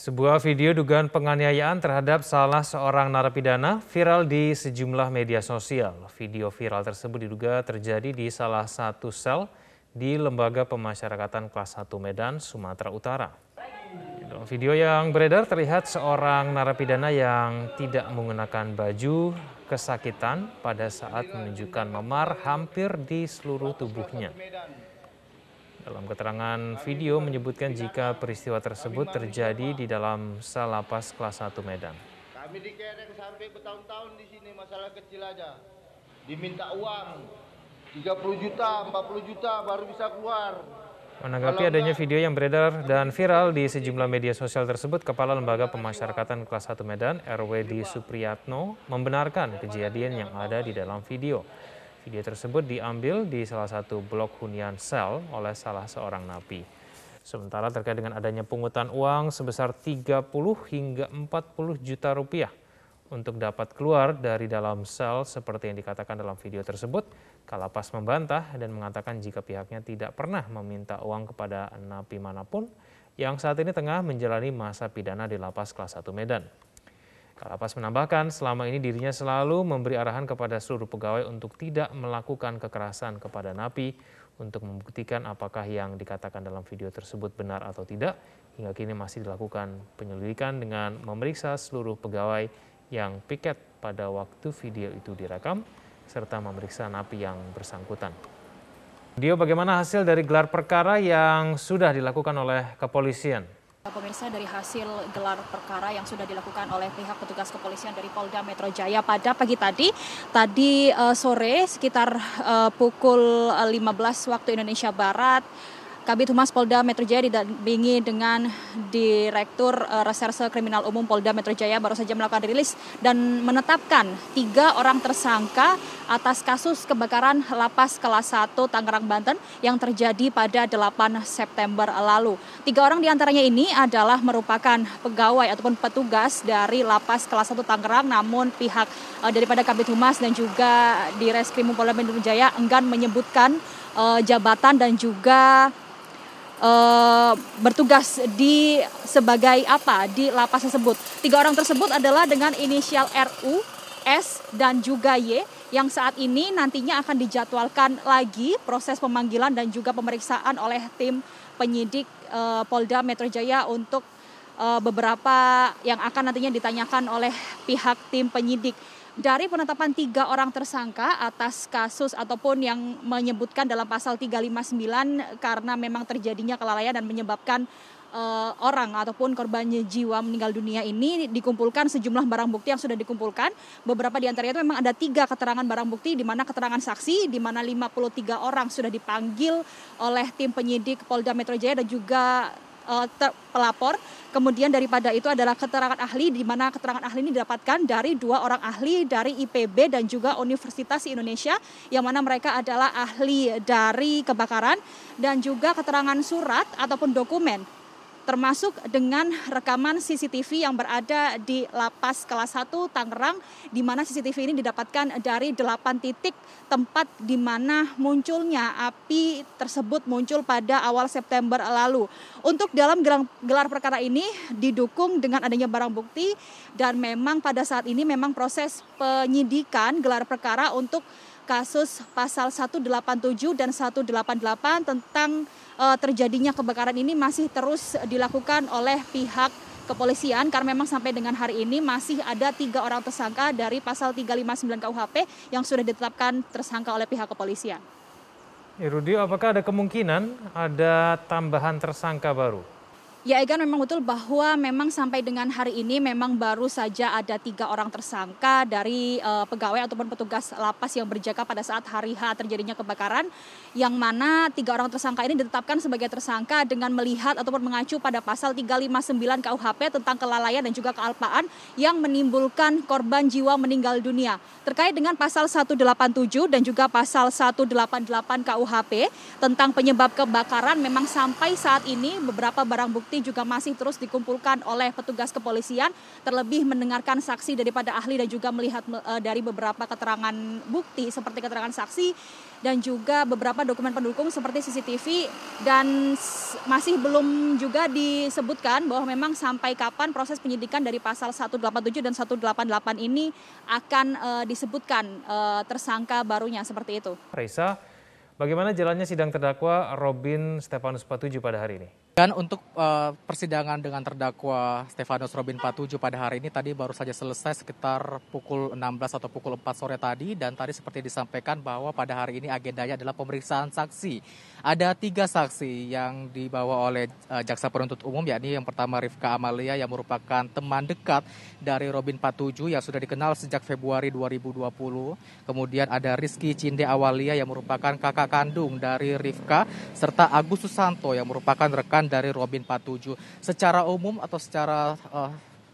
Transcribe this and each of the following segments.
Sebuah video dugaan penganiayaan terhadap salah seorang narapidana viral di sejumlah media sosial. Video viral tersebut diduga terjadi di salah satu sel di Lembaga Pemasyarakatan Kelas 1 Medan, Sumatera Utara. Dalam video yang beredar terlihat seorang narapidana yang tidak menggunakan baju kesakitan pada saat menunjukkan memar hampir di seluruh tubuhnya. Dalam keterangan video menyebutkan jika peristiwa tersebut terjadi di dalam sel lapas kelas 1 Medan. Kami dikereng sampai bertahun-tahun di sini masalah kecil aja. Diminta uang 30 juta, 40 juta baru bisa keluar. Menanggapi adanya video yang beredar dan viral di sejumlah media sosial tersebut, Kepala Lembaga Pemasyarakatan Kelas 1 Medan, RWD Supriyatno, membenarkan kejadian yang ada di dalam video. Video tersebut diambil di salah satu blok hunian sel oleh salah seorang napi. Sementara terkait dengan adanya pungutan uang sebesar 30 hingga 40 juta rupiah untuk dapat keluar dari dalam sel seperti yang dikatakan dalam video tersebut, Kalapas membantah dan mengatakan jika pihaknya tidak pernah meminta uang kepada napi mana pun yang saat ini tengah menjalani masa pidana di lapas kelas 1 Medan. Kalapas menambahkan selama ini dirinya selalu memberi arahan kepada seluruh pegawai untuk tidak melakukan kekerasan kepada napi untuk membuktikan apakah yang dikatakan dalam video tersebut benar atau tidak. Hingga kini masih dilakukan penyelidikan dengan memeriksa seluruh pegawai yang piket pada waktu video itu direkam serta memeriksa napi yang bersangkutan. Dio, bagaimana hasil dari gelar perkara yang sudah dilakukan oleh kepolisian? Pemirsa dari hasil gelar perkara yang sudah dilakukan oleh pihak petugas kepolisian dari Polda Metro Jaya pada pagi tadi, tadi uh, sore sekitar uh, pukul 15 waktu Indonesia Barat, Kabit Humas Polda Metro Jaya didampingi dengan Direktur uh, Reserse Kriminal Umum Polda Metro Jaya baru saja melakukan rilis dan menetapkan tiga orang tersangka atas kasus kebakaran lapas kelas 1 Tangerang Banten yang terjadi pada 8 September lalu. Tiga orang di antaranya ini adalah merupakan pegawai ataupun petugas dari lapas kelas 1 Tangerang namun pihak uh, daripada Kabit Humas dan juga di Reskrimum Polda Metro Jaya enggan menyebutkan uh, jabatan dan juga uh, bertugas di sebagai apa di lapas tersebut. Tiga orang tersebut adalah dengan inisial RU, S, dan juga Y yang saat ini nantinya akan dijadwalkan lagi proses pemanggilan dan juga pemeriksaan oleh tim penyidik uh, Polda Metro Jaya untuk uh, beberapa yang akan nantinya ditanyakan oleh pihak tim penyidik dari penetapan tiga orang tersangka atas kasus ataupun yang menyebutkan dalam pasal 359 karena memang terjadinya kelalaian dan menyebabkan uh, orang ataupun korbannya jiwa meninggal dunia ini dikumpulkan sejumlah barang bukti yang sudah dikumpulkan. Beberapa di antaranya itu memang ada tiga keterangan barang bukti di mana keterangan saksi di mana 53 orang sudah dipanggil oleh tim penyidik Polda Metro Jaya dan juga uh, pelapor. Kemudian daripada itu adalah keterangan ahli di mana keterangan ahli ini didapatkan dari dua orang ahli dari IPB dan juga Universitas Indonesia yang mana mereka adalah ahli dari kebakaran dan juga keterangan surat ataupun dokumen termasuk dengan rekaman CCTV yang berada di lapas kelas 1 Tangerang di mana CCTV ini didapatkan dari 8 titik tempat di mana munculnya api tersebut muncul pada awal September lalu. Untuk dalam gelar perkara ini didukung dengan adanya barang bukti dan memang pada saat ini memang proses penyidikan gelar perkara untuk kasus pasal 187 dan 188 tentang uh, terjadinya kebakaran ini masih terus dilakukan oleh pihak kepolisian karena memang sampai dengan hari ini masih ada tiga orang tersangka dari pasal 359 KUHP yang sudah ditetapkan tersangka oleh pihak kepolisian. Ya, Rudi, apakah ada kemungkinan ada tambahan tersangka baru? Ya Egan memang betul bahwa memang sampai dengan hari ini memang baru saja ada tiga orang tersangka dari uh, pegawai ataupun petugas lapas yang berjaga pada saat hari H terjadinya kebakaran yang mana tiga orang tersangka ini ditetapkan sebagai tersangka dengan melihat ataupun mengacu pada pasal 359 KUHP tentang kelalaian dan juga kealpaan yang menimbulkan korban jiwa meninggal dunia. Terkait dengan pasal 187 dan juga pasal 188 KUHP tentang penyebab kebakaran memang sampai saat ini beberapa barang bukti bukti juga masih terus dikumpulkan oleh petugas kepolisian, terlebih mendengarkan saksi daripada ahli dan juga melihat uh, dari beberapa keterangan bukti seperti keterangan saksi dan juga beberapa dokumen pendukung seperti CCTV dan masih belum juga disebutkan bahwa memang sampai kapan proses penyidikan dari pasal 187 dan 188 ini akan uh, disebutkan uh, tersangka barunya seperti itu. Raisa, bagaimana jalannya sidang terdakwa Robin Stefanus Patuju pada hari ini? Dan untuk uh, persidangan dengan terdakwa Stefanus Robin Patuju pada hari ini tadi baru saja selesai sekitar pukul 16 atau pukul 4 sore tadi dan tadi seperti disampaikan bahwa pada hari ini agendanya adalah pemeriksaan saksi. Ada tiga saksi yang dibawa oleh uh, jaksa penuntut umum yakni yang pertama Rifka Amalia yang merupakan teman dekat dari Robin Patuju yang sudah dikenal sejak Februari 2020. Kemudian ada Rizky Cinde Awalia yang merupakan kakak kandung dari Rifka serta Agus Susanto yang merupakan rekan dari Robin Patuju. Secara umum atau secara uh,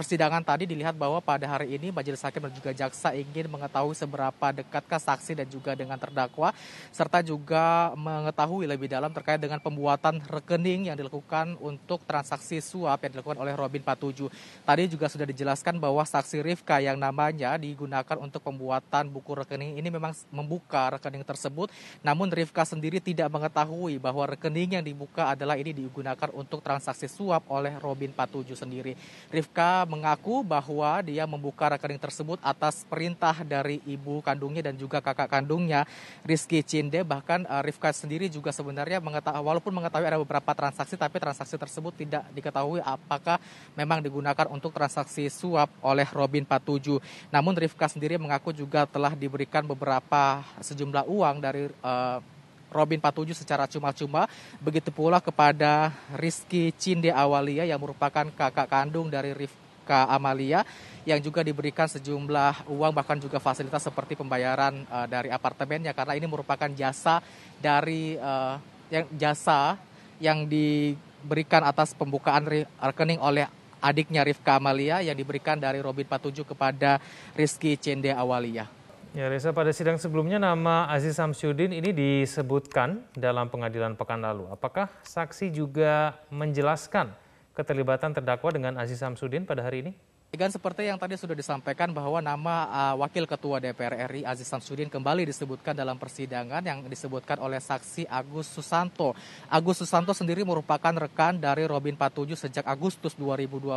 persidangan tadi dilihat bahwa pada hari ini majelis hakim dan juga jaksa ingin mengetahui seberapa dekatkah saksi dan juga dengan terdakwa serta juga mengetahui lebih dalam terkait dengan pembuatan rekening yang dilakukan untuk transaksi suap yang dilakukan oleh Robin Patuju. Tadi juga sudah dijelaskan bahwa saksi Rifka yang namanya digunakan untuk pembuatan buku rekening ini memang membuka rekening tersebut namun Rifka sendiri tidak mengetahui bahwa rekening yang dibuka adalah ini digunakan untuk transaksi suap oleh Robin Patuju sendiri. Rifka mengaku bahwa dia membuka rekening tersebut atas perintah dari ibu kandungnya dan juga kakak kandungnya Rizky Cinde bahkan uh, Rifka sendiri juga sebenarnya mengetahui walaupun mengetahui ada beberapa transaksi tapi transaksi tersebut tidak diketahui apakah memang digunakan untuk transaksi suap oleh Robin Patuju. Namun Rifka sendiri mengaku juga telah diberikan beberapa sejumlah uang dari uh, Robin Patuju secara cuma-cuma. Begitu pula kepada Rizky Cinde Awalia yang merupakan kakak kandung dari Rif, Rizka Amalia yang juga diberikan sejumlah uang bahkan juga fasilitas seperti pembayaran uh, dari apartemennya karena ini merupakan jasa dari uh, yang jasa yang diberikan atas pembukaan rekening oleh adiknya Rifka Amalia yang diberikan dari Robin Patuju kepada Rizky Cende Awalia. Ya, Reza, pada sidang sebelumnya nama Aziz Samsudin ini disebutkan dalam pengadilan pekan lalu. Apakah saksi juga menjelaskan keterlibatan terdakwa dengan Aziz Samsudin pada hari ini? Dan seperti yang tadi sudah disampaikan bahwa nama uh, Wakil Ketua DPR RI Aziz Samsudin kembali disebutkan dalam persidangan yang disebutkan oleh saksi Agus Susanto. Agus Susanto sendiri merupakan rekan dari Robin Patuju sejak Agustus 2020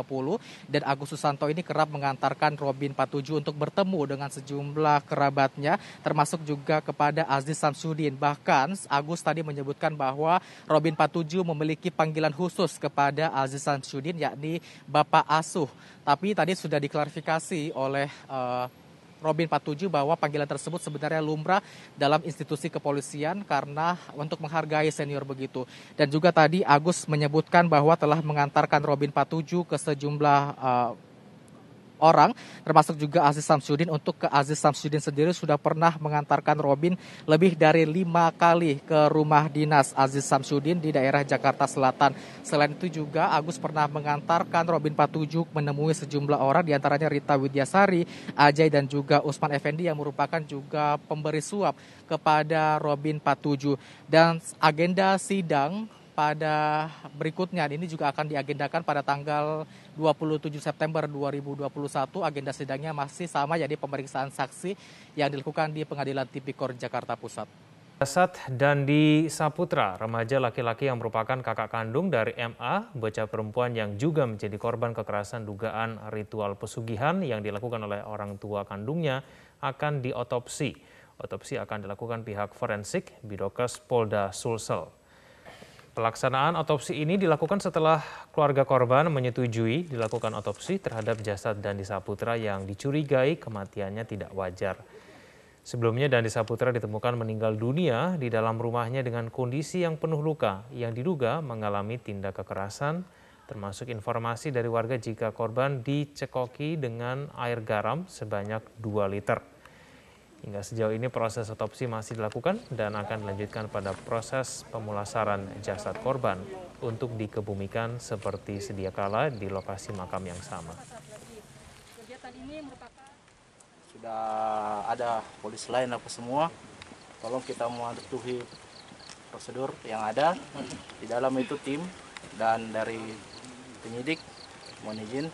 dan Agus Susanto ini kerap mengantarkan Robin Patuju untuk bertemu dengan sejumlah kerabatnya termasuk juga kepada Aziz Samsudin. Bahkan Agus tadi menyebutkan bahwa Robin Patuju memiliki panggilan khusus kepada Aziz Samsudin yakni Bapak Asuh. Tapi tadi sudah diklarifikasi oleh uh, Robin Patuju bahwa panggilan tersebut sebenarnya lumrah dalam institusi kepolisian karena untuk menghargai senior begitu. Dan juga tadi Agus menyebutkan bahwa telah mengantarkan Robin Patuju ke sejumlah uh, orang, termasuk juga Aziz Samsudin. Untuk ke Aziz Samsudin sendiri sudah pernah mengantarkan Robin lebih dari lima kali ke rumah dinas Aziz Samsudin di daerah Jakarta Selatan. Selain itu juga Agus pernah mengantarkan Robin Patujuk menemui sejumlah orang, di antaranya Rita Widyasari, Ajay dan juga Usman Effendi yang merupakan juga pemberi suap kepada Robin Patuju. Dan agenda sidang pada berikutnya ini juga akan diagendakan pada tanggal 27 September 2021 agenda sidangnya masih sama jadi pemeriksaan saksi yang dilakukan di Pengadilan Tipikor Jakarta Pusat. Jasad Dandi Saputra, remaja laki-laki yang merupakan kakak kandung dari MA, bocah perempuan yang juga menjadi korban kekerasan dugaan ritual pesugihan yang dilakukan oleh orang tua kandungnya akan diotopsi. Otopsi akan dilakukan pihak forensik Bidokes Polda Sulsel. Pelaksanaan otopsi ini dilakukan setelah keluarga korban menyetujui dilakukan otopsi terhadap jasad Dandi Saputra yang dicurigai kematiannya tidak wajar. Sebelumnya Dandi Saputra ditemukan meninggal dunia di dalam rumahnya dengan kondisi yang penuh luka yang diduga mengalami tindak kekerasan termasuk informasi dari warga jika korban dicekoki dengan air garam sebanyak 2 liter. Hingga sejauh ini proses otopsi masih dilakukan dan akan dilanjutkan pada proses pemulasaran jasad korban untuk dikebumikan seperti sedia kala di lokasi makam yang sama. Sudah ada polis lain apa semua, tolong kita mematuhi prosedur yang ada. Di dalam itu tim dan dari penyidik mohon izin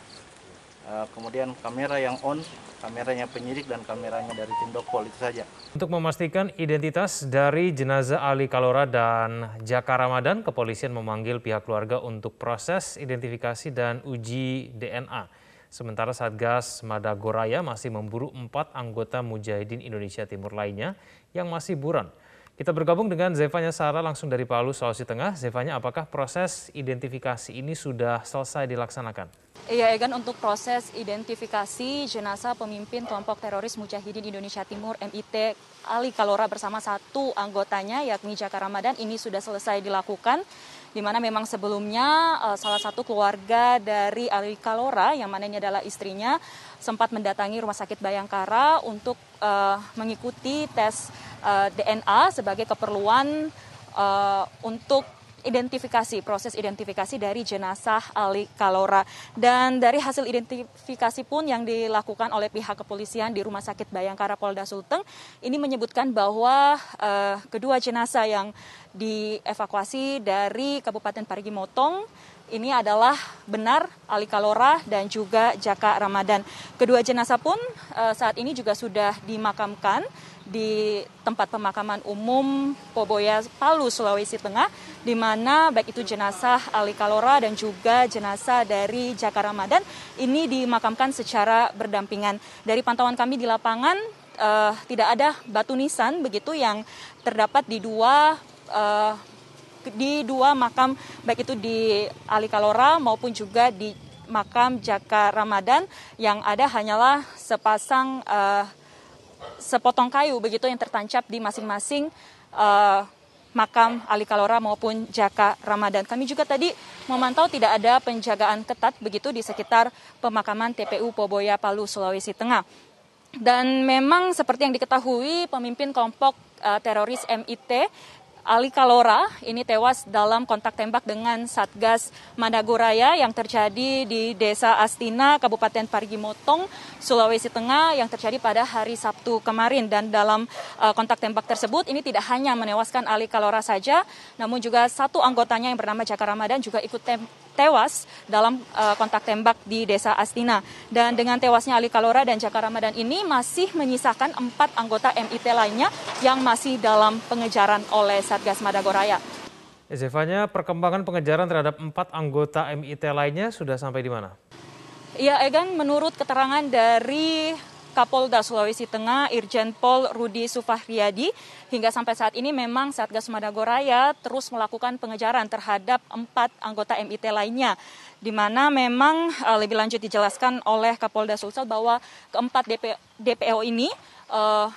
kemudian kamera yang on kameranya penyidik dan kameranya dari tim Dokpol itu saja. Untuk memastikan identitas dari jenazah Ali Kalora dan Jaka Ramadan, kepolisian memanggil pihak keluarga untuk proses identifikasi dan uji DNA. Sementara Satgas Madagoraya masih memburu empat anggota Mujahidin Indonesia Timur lainnya yang masih buron. Kita bergabung dengan Zevanya Sara langsung dari Palu, Sulawesi Tengah. Zevanya, apakah proses identifikasi ini sudah selesai dilaksanakan? Iya, Egan, untuk proses identifikasi jenazah pemimpin kelompok teroris Mujahidin Indonesia Timur MIT Ali Kalora bersama satu anggotanya yakni Jaka Ramadan ini sudah selesai dilakukan di mana memang sebelumnya uh, salah satu keluarga dari Ali Kalora yang mana ini adalah istrinya sempat mendatangi Rumah Sakit Bayangkara untuk uh, mengikuti tes uh, eh, DNA sebagai keperluan uh, untuk identifikasi, proses identifikasi dari jenazah Ali Kalora. Dan dari hasil identifikasi pun yang dilakukan oleh pihak kepolisian di Rumah Sakit Bayangkara Polda Sulteng, ini menyebutkan bahwa uh, kedua jenazah yang dievakuasi dari Kabupaten Parigi Motong ini adalah benar Ali Kalora dan juga Jaka Ramadan. Kedua jenazah pun uh, saat ini juga sudah dimakamkan di tempat pemakaman umum Poboya Palu Sulawesi Tengah di mana baik itu jenazah Ali Kalora dan juga jenazah dari Jaka Ramadan ini dimakamkan secara berdampingan. Dari pantauan kami di lapangan uh, tidak ada batu nisan begitu yang terdapat di dua uh, di dua makam baik itu di Ali Kalora maupun juga di makam Jaka Ramadan yang ada hanyalah sepasang uh, sepotong kayu begitu yang tertancap di masing-masing uh, makam Ali Kalora maupun Jaka Ramadan. Kami juga tadi memantau tidak ada penjagaan ketat begitu di sekitar pemakaman TPU Poboya Palu Sulawesi Tengah. Dan memang seperti yang diketahui pemimpin kelompok uh, teroris MIT Ali Kalora ini tewas dalam kontak tembak dengan Satgas Madagoraya yang terjadi di Desa Astina, Kabupaten Parigi Motong, Sulawesi Tengah yang terjadi pada hari Sabtu kemarin. Dan dalam uh, kontak tembak tersebut ini tidak hanya menewaskan Ali Kalora saja, namun juga satu anggotanya yang bernama Jaka Ramadan juga ikut tem tewas dalam uh, kontak tembak di Desa Astina. Dan dengan tewasnya Ali Kalora dan Jaka Ramadan ini masih menyisakan empat anggota MIT lainnya yang masih dalam pengejaran oleh Satgas Madagoraya. Zevanya, perkembangan pengejaran terhadap empat anggota MIT lainnya sudah sampai di mana? Ya, Egan, menurut keterangan dari Kapolda Sulawesi Tengah Irjen Pol Rudi Sufahriyadi hingga sampai saat ini memang Satgas Madagoraya terus melakukan pengejaran terhadap empat anggota MIT lainnya di mana memang uh, lebih lanjut dijelaskan oleh Kapolda Sulsel bahwa keempat DP, DPO ini uh,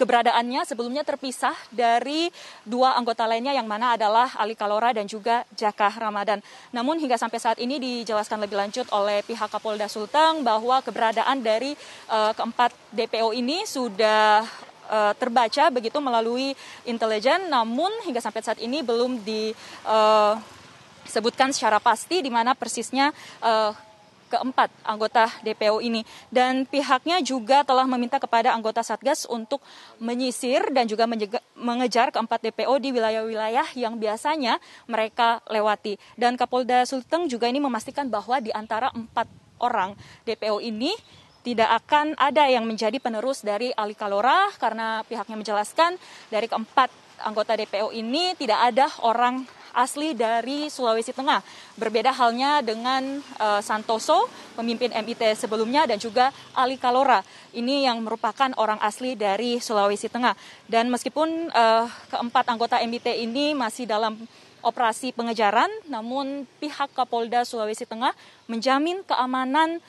keberadaannya sebelumnya terpisah dari dua anggota lainnya yang mana adalah Ali Kalora dan juga Jaka Ramadan. Namun hingga sampai saat ini dijelaskan lebih lanjut oleh pihak Kapolda Sulteng bahwa keberadaan dari uh, keempat DPO ini sudah uh, terbaca begitu melalui intelijen namun hingga sampai saat ini belum disebutkan uh, secara pasti di mana persisnya keempat anggota DPO ini. Dan pihaknya juga telah meminta kepada anggota Satgas untuk menyisir dan juga mengejar keempat DPO di wilayah-wilayah yang biasanya mereka lewati. Dan Kapolda Sulteng juga ini memastikan bahwa di antara empat orang DPO ini tidak akan ada yang menjadi penerus dari Ali Kalora karena pihaknya menjelaskan dari keempat anggota DPO ini tidak ada orang asli dari Sulawesi Tengah. Berbeda halnya dengan uh, Santoso, pemimpin MIT sebelumnya, dan juga Ali Kalora. Ini yang merupakan orang asli dari Sulawesi Tengah. Dan meskipun uh, keempat anggota MIT ini masih dalam operasi pengejaran, namun pihak Kapolda Sulawesi Tengah menjamin keamanan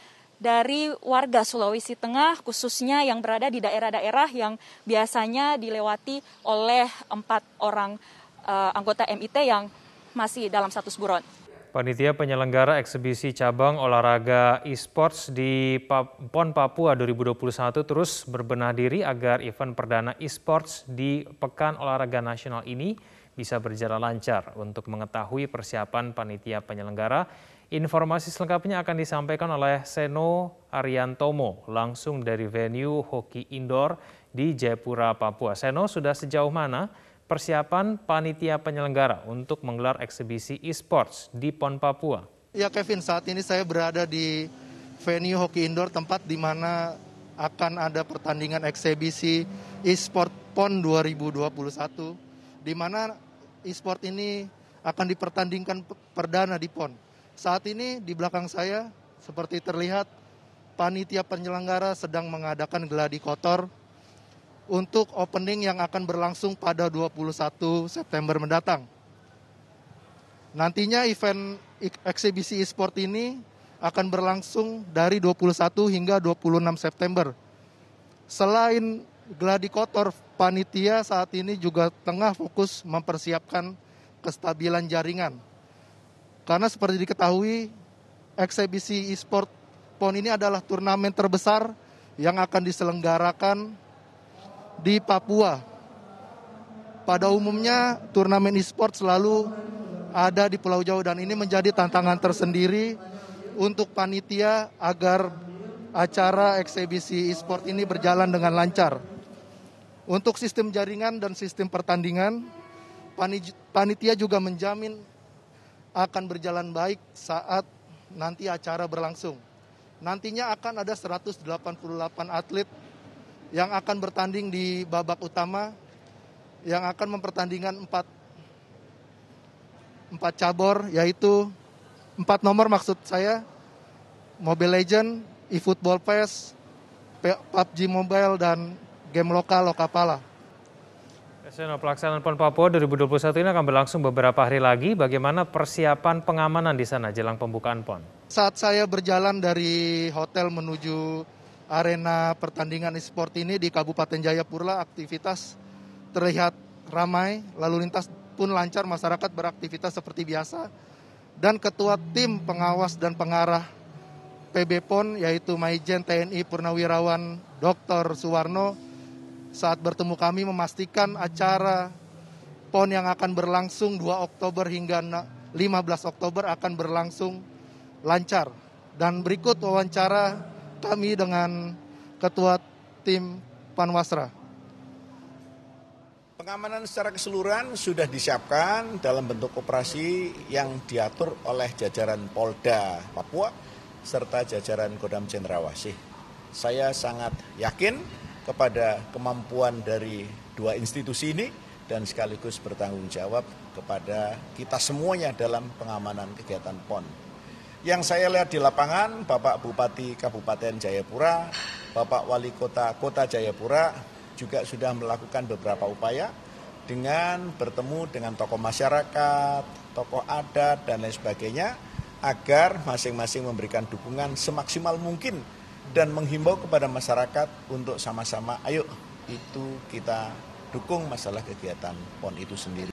dari warga Sulawesi Tengah, khususnya yang berada di daerah-daerah yang biasanya dilewati oleh empat orang uh, anggota MIT yang masih dalam status buron. Panitia penyelenggara eksebisi cabang olahraga e-sports di PON Papua 2021 terus berbenah diri agar event perdana e-sports di Pekan Olahraga Nasional ini bisa berjalan lancar. Untuk mengetahui persiapan panitia penyelenggara, informasi selengkapnya akan disampaikan oleh Seno Ariantomo langsung dari venue hoki indoor di Jayapura, Papua. Seno, sudah sejauh mana persiapan panitia penyelenggara untuk menggelar eksebisi e-sports di PON Papua? Ya Kevin, saat ini saya berada di venue hoki indoor tempat di mana akan ada pertandingan eksebisi e-sport PON 2021 di mana e-sport ini akan dipertandingkan perdana di PON. Saat ini di belakang saya seperti terlihat panitia penyelenggara sedang mengadakan geladi kotor untuk opening yang akan berlangsung pada 21 September mendatang. Nantinya event eksibisi e-sport ini akan berlangsung dari 21 hingga 26 September. Selain gladi kotor, panitia saat ini juga tengah fokus mempersiapkan kestabilan jaringan. Karena seperti diketahui, eksibisi e-sport PON ini adalah turnamen terbesar yang akan diselenggarakan di Papua. Pada umumnya turnamen e-sport selalu ada di Pulau Jawa dan ini menjadi tantangan tersendiri untuk panitia agar acara eksebisi e-sport ini berjalan dengan lancar. Untuk sistem jaringan dan sistem pertandingan, panitia juga menjamin akan berjalan baik saat nanti acara berlangsung. Nantinya akan ada 188 atlet yang akan bertanding di babak utama yang akan mempertandingkan empat empat cabur yaitu empat nomor maksud saya Mobile Legend, eFootball PES, PUBG Mobile dan game lokal Lokapala. Nasional pelaksanaan PON Papua 2021 ini akan berlangsung beberapa hari lagi. Bagaimana persiapan pengamanan di sana jelang pembukaan PON? Saat saya berjalan dari hotel menuju arena pertandingan e-sport ini di Kabupaten Jayapura aktivitas terlihat ramai, lalu lintas pun lancar, masyarakat beraktivitas seperti biasa. Dan ketua tim pengawas dan pengarah PB PON yaitu Maijen TNI Purnawirawan Dr. Suwarno saat bertemu kami memastikan acara PON yang akan berlangsung 2 Oktober hingga 15 Oktober akan berlangsung lancar. Dan berikut wawancara kami dengan Ketua Tim Panwasra. Pengamanan secara keseluruhan sudah disiapkan dalam bentuk operasi yang diatur oleh jajaran Polda Papua serta jajaran Kodam Cendrawasih. Saya sangat yakin kepada kemampuan dari dua institusi ini dan sekaligus bertanggung jawab kepada kita semuanya dalam pengamanan kegiatan PON. Yang saya lihat di lapangan, Bapak Bupati Kabupaten Jayapura, Bapak Wali Kota Kota Jayapura juga sudah melakukan beberapa upaya dengan bertemu dengan tokoh masyarakat, tokoh adat, dan lain sebagainya, agar masing-masing memberikan dukungan semaksimal mungkin dan menghimbau kepada masyarakat untuk sama-sama, ayo itu kita dukung masalah kegiatan PON itu sendiri.